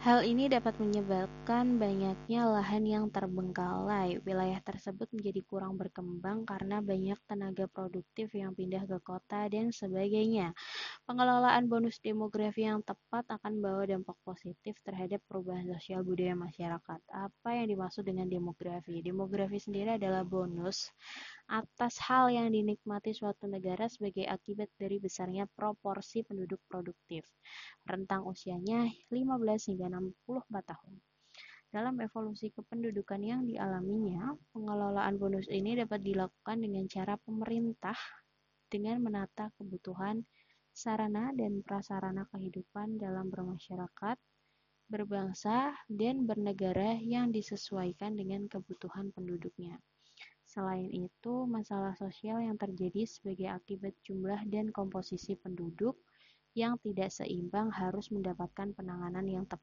Hal ini dapat menyebabkan banyaknya lahan yang terbengkalai. Wilayah tersebut menjadi kurang berkembang karena banyak tenaga produktif yang pindah ke kota dan sebagainya. Pengelolaan bonus demografi yang tepat akan membawa dampak positif terhadap perubahan sosial budaya masyarakat. Apa yang dimaksud dengan demografi? Demografi sendiri adalah bonus atas hal yang dinikmati suatu negara sebagai akibat dari besarnya proporsi penduduk produktif. Rentang usianya 15 hingga 64 tahun. Dalam evolusi kependudukan yang dialaminya, pengelolaan bonus ini dapat dilakukan dengan cara pemerintah dengan menata kebutuhan sarana dan prasarana kehidupan dalam bermasyarakat, berbangsa, dan bernegara yang disesuaikan dengan kebutuhan penduduknya. Selain itu, masalah sosial yang terjadi sebagai akibat jumlah dan komposisi penduduk yang tidak seimbang harus mendapatkan penanganan yang tepat.